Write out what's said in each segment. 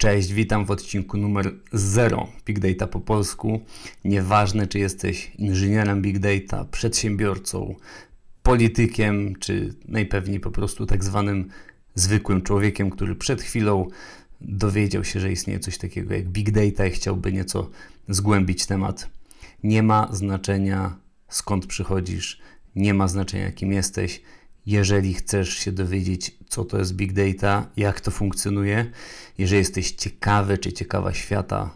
Cześć, witam w odcinku numer 0 Big Data po polsku. Nieważne, czy jesteś inżynierem Big Data, przedsiębiorcą, politykiem, czy najpewniej po prostu tak zwanym zwykłym człowiekiem, który przed chwilą dowiedział się, że istnieje coś takiego jak Big Data i chciałby nieco zgłębić temat. Nie ma znaczenia skąd przychodzisz, nie ma znaczenia kim jesteś jeżeli chcesz się dowiedzieć, co to jest big data, jak to funkcjonuje, jeżeli jesteś ciekawy czy ciekawa świata,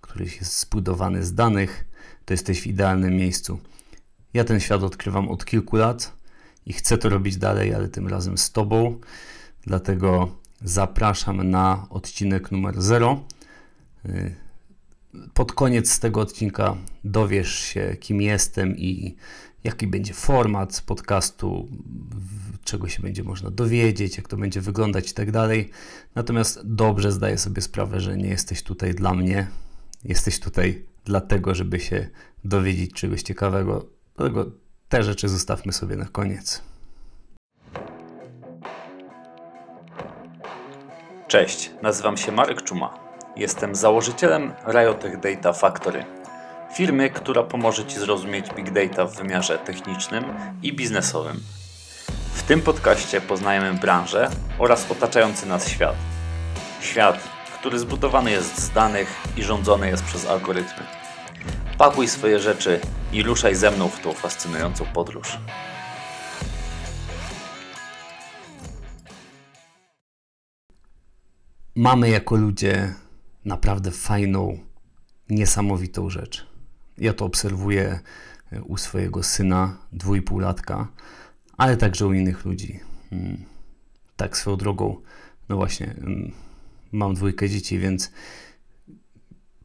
który jest zbudowany z danych, to jesteś w idealnym miejscu. Ja ten świat odkrywam od kilku lat i chcę to robić dalej, ale tym razem z Tobą. Dlatego zapraszam na odcinek numer 0. Pod koniec tego odcinka dowiesz się, kim jestem i jaki będzie format podcastu, czego się będzie można dowiedzieć, jak to będzie wyglądać i tak dalej. Natomiast dobrze zdaję sobie sprawę, że nie jesteś tutaj dla mnie, jesteś tutaj dlatego, żeby się dowiedzieć czegoś ciekawego. Dlatego te rzeczy zostawmy sobie na koniec. Cześć, nazywam się Marek Czuma. Jestem założycielem Riotech Data Factory firmy, która pomoże Ci zrozumieć Big Data w wymiarze technicznym i biznesowym. W tym podcaście poznajemy branżę oraz otaczający nas świat. Świat, który zbudowany jest z danych i rządzony jest przez algorytmy. Pakuj swoje rzeczy i ruszaj ze mną w tą fascynującą podróż. Mamy jako ludzie naprawdę fajną, niesamowitą rzecz. Ja to obserwuję e, u swojego syna, dwójpółlatka, ale także u innych ludzi. Mm. Tak swoją drogą, no właśnie, mm, mam dwójkę dzieci, więc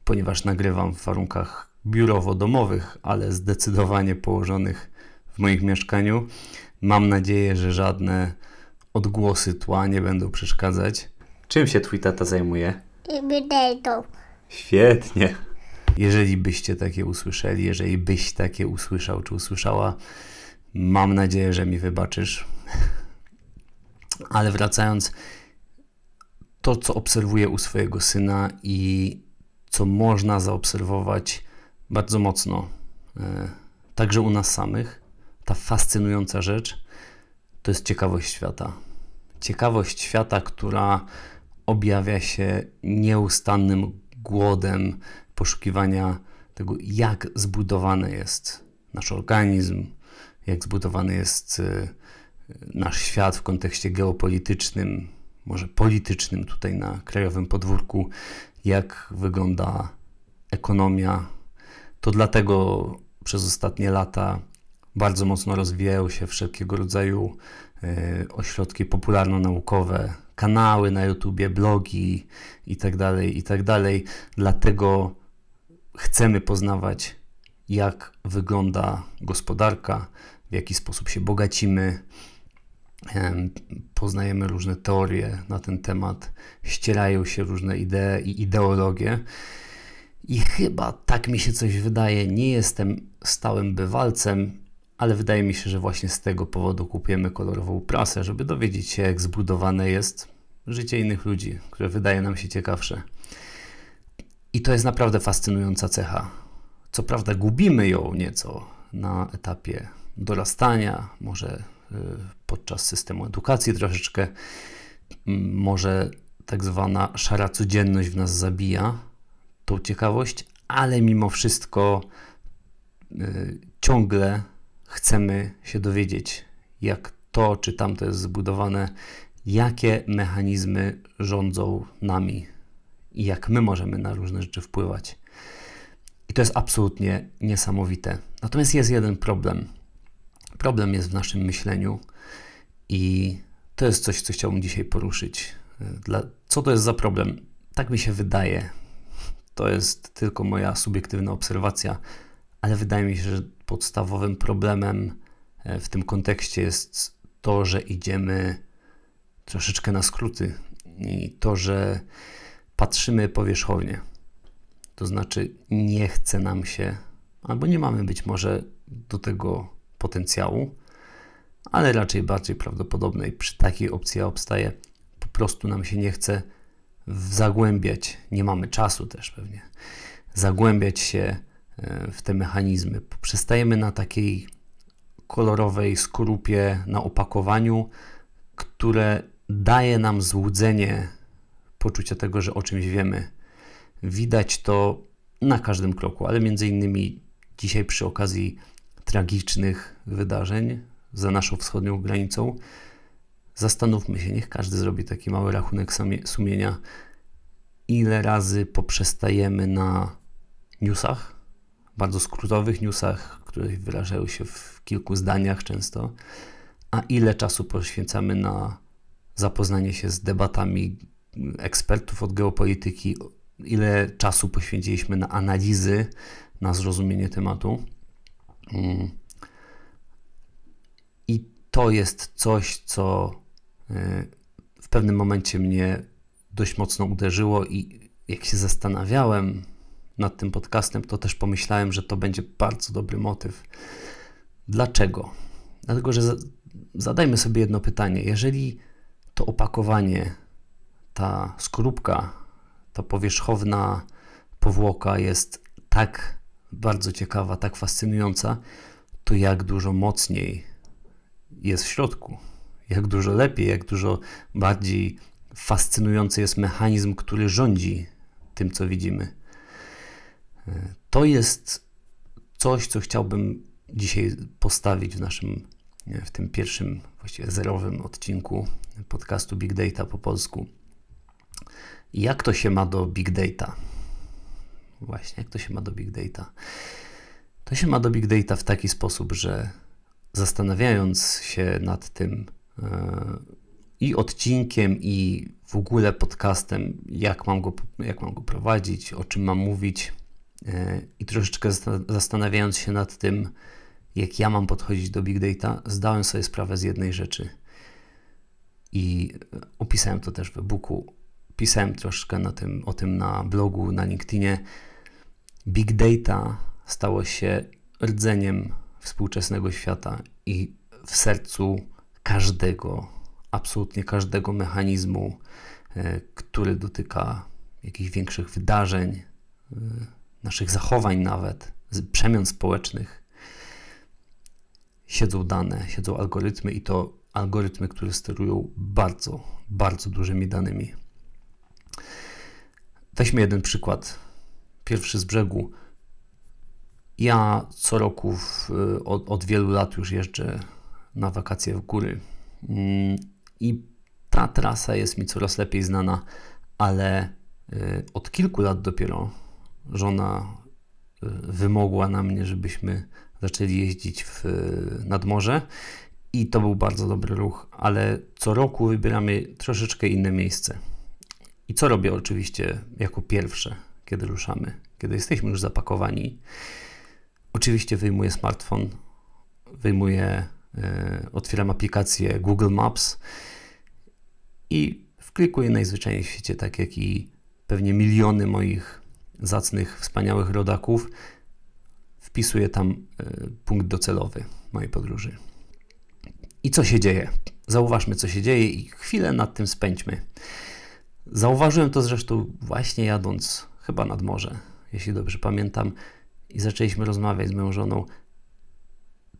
ponieważ nagrywam w warunkach biurowo-domowych, ale zdecydowanie położonych w moim mieszkaniu, mam nadzieję, że żadne odgłosy tła nie będą przeszkadzać. Czym się twój tata zajmuje? Potato. Świetnie. Jeżeli byście takie usłyszeli, jeżeli byś takie usłyszał czy usłyszała, mam nadzieję, że mi wybaczysz. Ale wracając, to co obserwuję u swojego syna i co można zaobserwować bardzo mocno, e, także u nas samych, ta fascynująca rzecz to jest ciekawość świata. Ciekawość świata, która objawia się nieustannym głodem poszukiwania tego, jak zbudowany jest nasz organizm, jak zbudowany jest y, nasz świat w kontekście geopolitycznym, może politycznym tutaj na krajowym podwórku, jak wygląda ekonomia. To dlatego przez ostatnie lata bardzo mocno rozwijają się wszelkiego rodzaju y, ośrodki popularno-naukowe, kanały na YouTubie, blogi itd., tak itd. Tak dlatego chcemy poznawać, jak wygląda gospodarka, w jaki sposób się bogacimy, poznajemy różne teorie na ten temat, ścierają się różne idee i ideologie. I chyba tak mi się coś wydaje. Nie jestem stałym bywalcem, ale wydaje mi się, że właśnie z tego powodu kupujemy kolorową prasę, żeby dowiedzieć się, jak zbudowane jest życie innych ludzi, które wydaje nam się ciekawsze. I to jest naprawdę fascynująca cecha. Co prawda, gubimy ją nieco na etapie dorastania, może y, podczas systemu edukacji troszeczkę, może tak zwana szara codzienność w nas zabija tą ciekawość, ale mimo wszystko y, ciągle chcemy się dowiedzieć, jak to czy tamto jest zbudowane, jakie mechanizmy rządzą nami, i jak my możemy na różne rzeczy wpływać. I to jest absolutnie niesamowite. Natomiast jest jeden problem. Problem jest w naszym myśleniu i to jest coś, co chciałbym dzisiaj poruszyć. Dla, co to jest za problem? Tak mi się wydaje. To jest tylko moja subiektywna obserwacja, ale wydaje mi się, że podstawowym problemem e, w tym kontekście jest to, że idziemy troszeczkę na skróty i to, że patrzymy powierzchownie. To znaczy, nie chce nam się, albo nie mamy być może do tego potencjału, ale raczej bardziej prawdopodobnej przy takiej opcji ja obstaje, po prostu nam się nie chce zagłębiać, nie mamy czasu też pewnie, zagłębiać się e, w te mechanizmy. Przestajemy na takiej kolorowej skorupie na opakowaniu, które daje nam złudzenie poczucia tego, że o czymś wiemy. Widać to na każdym kroku, ale między innymi dzisiaj przy okazji tragicznych wydarzeń za naszą wschodnią granicą. Zastanówmy się, niech każdy zrobi taki mały rachunek sumienia, ile razy poprzestajemy na newsach, bardzo skrótowych newsach, które wyrażają się w kilku zdaniach często, a ile czasu poświęcamy na zapoznanie się z debatami ekspertów od geopolityki, ile czasu poświęciliśmy na analizy, na zrozumienie tematu. Mm. I to jest coś, co y, w pewnym momencie mnie dość mocno uderzyło i jak się zastanawiałem nad tym podcastem, to też pomyślałem, że to będzie bardzo dobry motyw. Dlaczego? Dlatego, że zadajmy sobie jedno pytanie. Jeżeli to opakowanie, ta skorupka, ta powierzchowna powłoka jest tak bardzo ciekawa, tak fascynująca, to jak dużo mocniej jest w środku, jak dużo lepiej, jak dużo bardziej fascynujący jest mechanizm, który rządzi tym, co widzimy. To jest coś, co chciałbym dzisiaj postawić w naszym, w tym pierwszym, właściwie zerowym odcinku podcastu Big Data po polsku. Jak to się ma do Big Data? Właśnie, jak to się ma do Big Data? To się ma do Big Data w taki sposób, że zastanawiając się nad tym yy, i odcinkiem, i w ogóle podcastem, jak mam go, jak mam go prowadzić, o czym mam mówić, yy, i troszeczkę zastanawiając się nad tym, jak ja mam podchodzić do Big Data, zdałem sobie sprawę z jednej rzeczy. I opisałem to też w e-booku. Pisałem troszkę na tym, o tym na blogu, na LinkedInie. Big Data stało się rdzeniem współczesnego świata i w sercu każdego, absolutnie każdego mechanizmu, e, który dotyka jakichś większych wydarzeń, e, naszych zachowań nawet, przemian społecznych, siedzą dane, siedzą algorytmy i to algorytmy, które sterują bardzo, bardzo dużymi danymi. Weźmy jeden przykład pierwszy z brzegu. Ja co roku w, od, od, wielu lat już jeżdżę na wakacje w góry mm, i ta trasa jest mi coraz lepiej znana, ale y, od kilku lat dopiero żona y, wymogła na mnie, żebyśmy zaczęli jeździć w, nad morze i to był bardzo dobry ruch, ale co roku wybieramy troszeczkę inne miejsce. I co robię oczywiście jako pierwsze? kiedy ruszamy, kiedy jesteśmy już zapakowani. Oczywiście wyjmuję smartfon, wyjmuję, e, otwieram aplikację Google Maps i wklikuję najzwyczajniej w świecie, tak jak i pewnie miliony moich zacnych, wspaniałych rodaków, wpisuję tam e, punkt docelowy mojej podróży. I co się dzieje? Zauważmy, co się dzieje i chwilę nad tym spędźmy. Zauważyłem to zresztą właśnie jadąc chyba nad morze, jeśli dobrze pamiętam, i zaczęliśmy rozmawiać z moją żoną,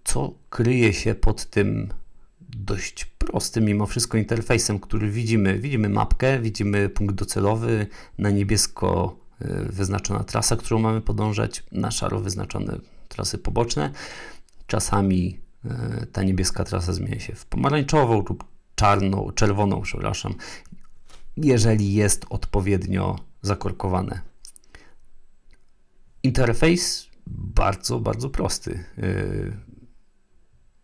co kryje się pod tym dość prostym mimo wszystko interfejsem, który widzimy. Widzimy mapkę, widzimy punkt docelowy, na niebiesko y, wyznaczona trasa, którą mamy podążać, na szaro wyznaczone trasy poboczne. Czasami y, ta niebieska trasa zmienia się w pomarańczową lub czarną, czerwoną, przepraszam, jeżeli jest odpowiednio zakorkowane. Interfejs bardzo, bardzo prosty. Yy,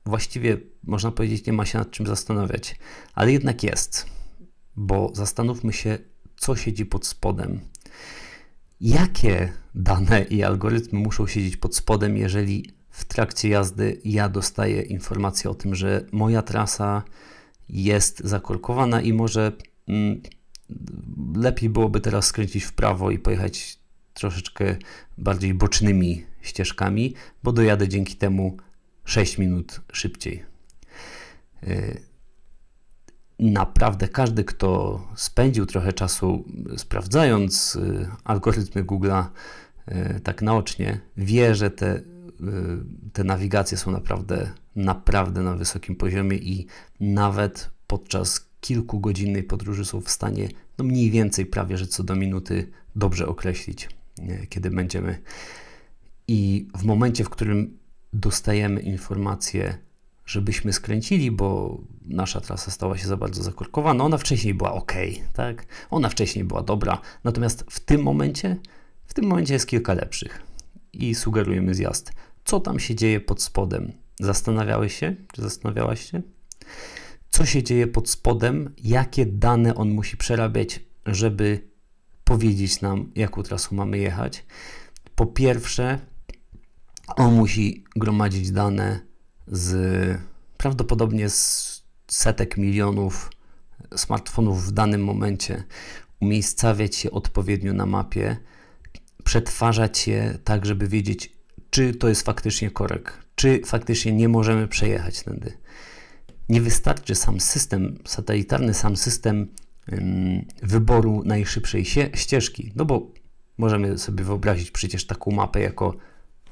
właściwie można powiedzieć, nie ma się nad czym zastanawiać, ale jednak jest, bo zastanówmy się, co siedzi pod spodem. Jakie dane i algorytmy muszą siedzieć pod spodem, jeżeli w trakcie jazdy ja dostaję informację o tym, że moja trasa jest zakorkowana i może mm, lepiej byłoby teraz skręcić w prawo i pojechać troszeczkę bardziej bocznymi ścieżkami, bo dojadę dzięki temu 6 minut szybciej. E, naprawdę każdy, kto spędził trochę czasu sprawdzając y, algorytmy Google'a y, tak naocznie, wie, że te, y, te nawigacje są naprawdę, naprawdę na wysokim poziomie i nawet podczas kilkugodzinnej podróży są w stanie no mniej więcej prawie, że co do minuty dobrze określić, kiedy będziemy. I w momencie, w którym dostajemy informację, żebyśmy skręcili, bo nasza trasa stała się za bardzo zakorkowana. Ona wcześniej była ok, tak? Ona wcześniej była dobra, natomiast w tym momencie, w tym momencie jest kilka lepszych i sugerujemy zjazd. Co tam się dzieje pod spodem? Zastanawiałeś się? Czy zastanawiałaś się? Co się dzieje pod spodem? Jakie dane on musi przerabiać, żeby powiedzieć nam, jaką trasą mamy jechać? Po pierwsze, on musi gromadzić dane z prawdopodobnie z setek milionów smartfonów w danym momencie, umiejscawiać je odpowiednio na mapie, przetwarzać je tak, żeby wiedzieć, czy to jest faktycznie korek, czy faktycznie nie możemy przejechać tędy. Nie wystarczy sam system satelitarny, sam system wyboru najszybszej ścieżki, no bo możemy sobie wyobrazić przecież taką mapę jako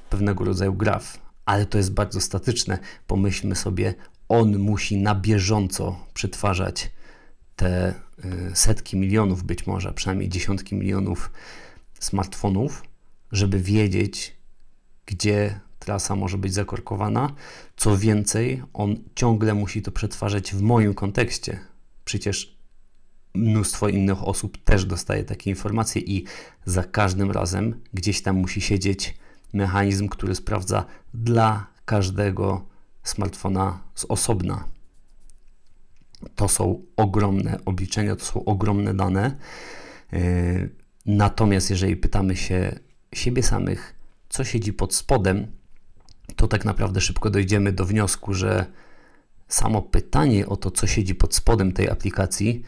pewnego rodzaju graf, ale to jest bardzo statyczne. Pomyślmy sobie, on musi na bieżąco przetwarzać te y, setki milionów, być może przynajmniej dziesiątki milionów smartfonów, żeby wiedzieć, gdzie trasa może być zakorkowana. Co więcej, on ciągle musi to przetwarzać w moim kontekście. Przecież mnóstwo innych osób też dostaje takie informacje i za każdym razem gdzieś tam musi siedzieć mechanizm, który sprawdza dla każdego smartfona z osobna. To są ogromne obliczenia, to są ogromne dane. E, natomiast jeżeli pytamy się siebie samych, co siedzi pod spodem, to tak naprawdę szybko dojdziemy do wniosku, że samo pytanie o to, co siedzi pod spodem tej aplikacji,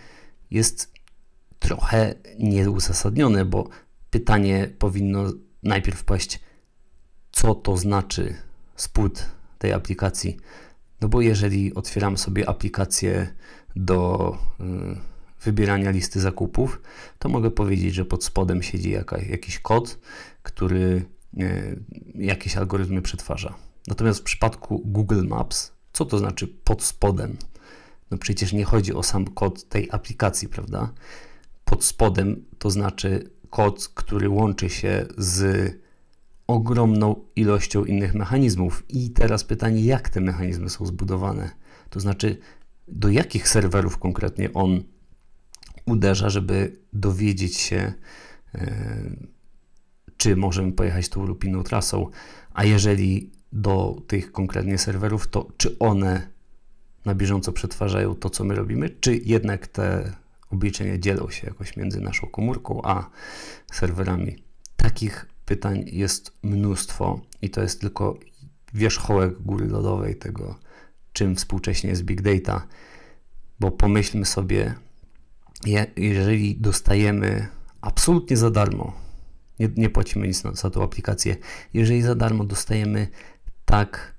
jest trochę nieuzasadnione, bo pytanie powinno najpierw paść, co to znaczy spód tej aplikacji. No bo jeżeli otwieram sobie aplikację do y, wybierania listy zakupów, to mogę powiedzieć, że pod spodem siedzi jaka, jakiś kod, który jakieś algorytmy przetwarza. Natomiast w przypadku Google Maps, co to znaczy pod spodem? No przecież nie chodzi o sam kod tej aplikacji, prawda? Pod spodem to znaczy kod, który łączy się z ogromną ilością innych mechanizmów. I teraz pytanie, jak te mechanizmy są zbudowane? To znaczy, do jakich serwerów konkretnie on uderza, żeby dowiedzieć się, e, czy możemy pojechać tą lub inną trasą, a jeżeli do tych konkretnie serwerów, to czy one na bieżąco przetwarzają to, co my robimy, czy jednak te obliczenia dzielą się jakoś między naszą komórką a serwerami. Takich pytań jest mnóstwo i to jest tylko wierzchołek góry lodowej tego, czym współcześnie jest big data, bo pomyślmy sobie, jeżeli dostajemy absolutnie za darmo, nie, nie płacimy nic za tą aplikację, jeżeli za darmo dostajemy tak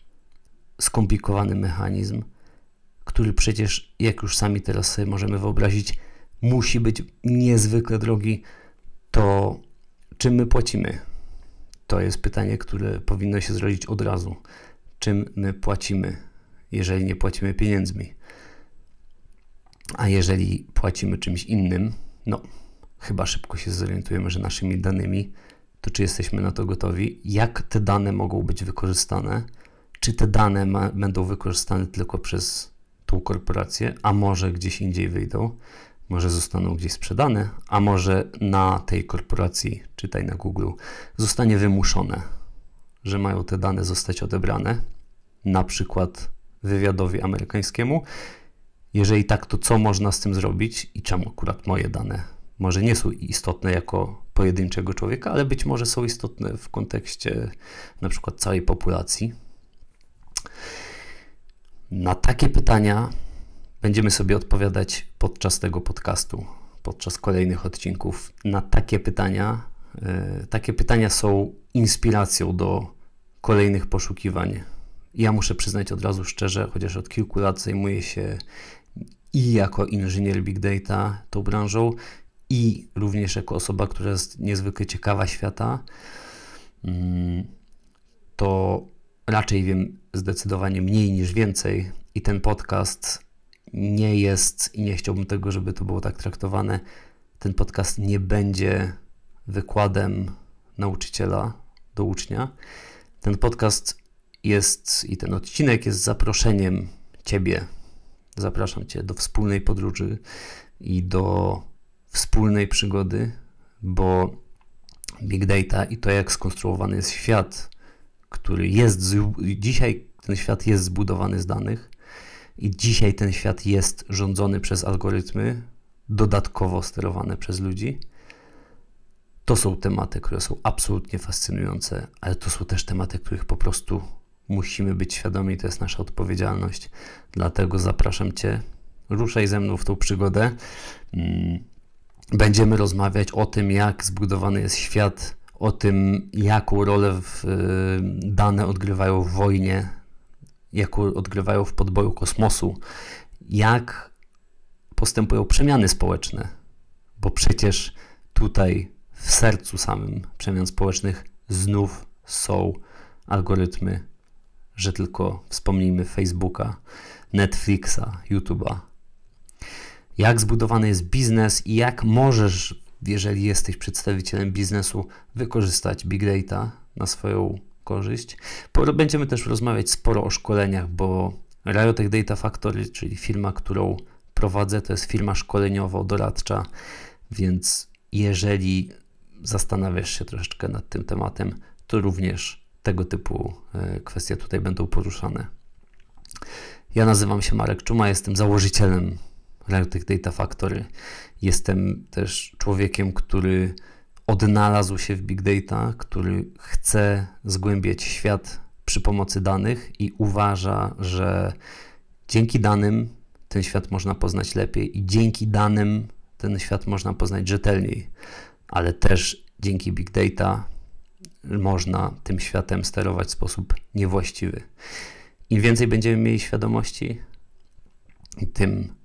skomplikowany mechanizm, który przecież, jak już sami teraz sobie możemy wyobrazić, musi być niezwykle drogi, to czym my płacimy? To jest pytanie, które powinno się zrodzić od razu. Czym my płacimy, jeżeli nie płacimy pieniędzmi? A jeżeli płacimy czymś innym, no, chyba szybko się zorientujemy, że naszymi danymi, to czy jesteśmy na to gotowi? Jak te dane mogą być wykorzystane? Czy te dane ma, będą wykorzystane tylko przez tą korporację, a może gdzieś indziej wyjdą? może zostaną gdzieś sprzedane, a może na tej korporacji, czytaj na Google, zostanie wymuszone, że mają te dane zostać odebrane, na przykład wywiadowi amerykańskiemu. Jeżeli tak, to co można z tym zrobić i czemu akurat moje dane może nie są istotne jako pojedynczego człowieka, ale być może są istotne w kontekście na przykład całej populacji? Na takie pytania Będziemy sobie odpowiadać podczas tego podcastu, podczas kolejnych odcinków na takie pytania. E, takie pytania są inspiracją do kolejnych poszukiwań. Ja muszę przyznać od razu szczerze, chociaż od kilku lat zajmuję się i jako inżynier big data tą branżą, i również jako osoba, która jest niezwykle ciekawa świata, mm, to raczej wiem zdecydowanie mniej niż więcej. I ten podcast nie jest, i nie chciałbym tego, żeby to było tak traktowane, ten podcast nie będzie wykładem nauczyciela do ucznia. Ten podcast jest i ten odcinek jest zaproszeniem Ciebie. Zapraszam Cię do wspólnej podróży i do wspólnej przygody, bo big data i to, jak skonstruowany jest świat, który jest dzisiaj, ten świat jest zbudowany z danych i dzisiaj ten świat jest rządzony przez algorytmy, dodatkowo sterowane przez ludzi. To są tematy, które są absolutnie fascynujące, ale to są też tematy, których po prostu musimy być świadomi, to jest nasza odpowiedzialność. Dlatego zapraszam Cię, ruszaj ze mną w tą przygodę. Będziemy rozmawiać o tym, jak zbudowany jest świat, o tym, jaką rolę w, y, dane odgrywają w wojnie, jaką odgrywają w podboju kosmosu, jak postępują przemiany społeczne, bo przecież tutaj w sercu samym przemian społecznych znów są algorytmy, że tylko wspomnijmy Facebooka, Netflixa, YouTube'a, jak zbudowany jest biznes i jak możesz, jeżeli jesteś przedstawicielem biznesu, wykorzystać big data na swoją korzyść. Będziemy też rozmawiać sporo o szkoleniach, bo Riotech Data Factory, czyli firma, którą prowadzę, to jest firma szkoleniowo-doradcza, więc jeżeli zastanawiasz się troszeczkę nad tym tematem, to również tego typu e, kwestie tutaj będą poruszane. Ja nazywam się Marek Czuma, jestem założycielem Realtek Data Factory. Jestem też człowiekiem, który odnalazł się w Big Data, który chce zgłębiać świat przy pomocy danych i uważa, że dzięki danym ten świat można poznać lepiej i dzięki danym ten świat można poznać rzetelniej, ale też dzięki Big Data można tym światem sterować w sposób niewłaściwy. Im więcej będziemy mieli świadomości, tym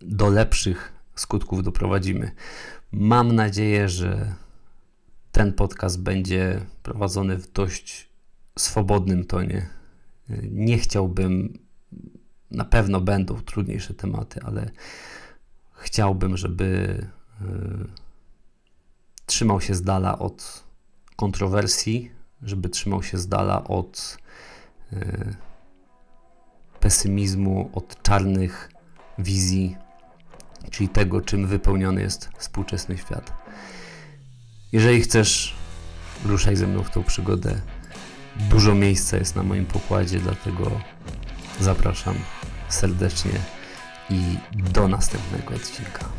do lepszych skutków doprowadzimy. Mam nadzieję, że ten podcast będzie prowadzony w dość swobodnym tonie. Nie chciałbym, na pewno będą trudniejsze tematy, ale chciałbym, żeby y, trzymał się z dala od kontrowersji, żeby trzymał się z dala od y, pesymizmu, od czarnych wizji, czyli tego, czym wypełniony jest współczesny świat. Jeżeli chcesz, ruszaj ze mną w tą przygodę. Dużo miejsca jest na moim pokładzie, dlatego zapraszam serdecznie i do następnego odcinka.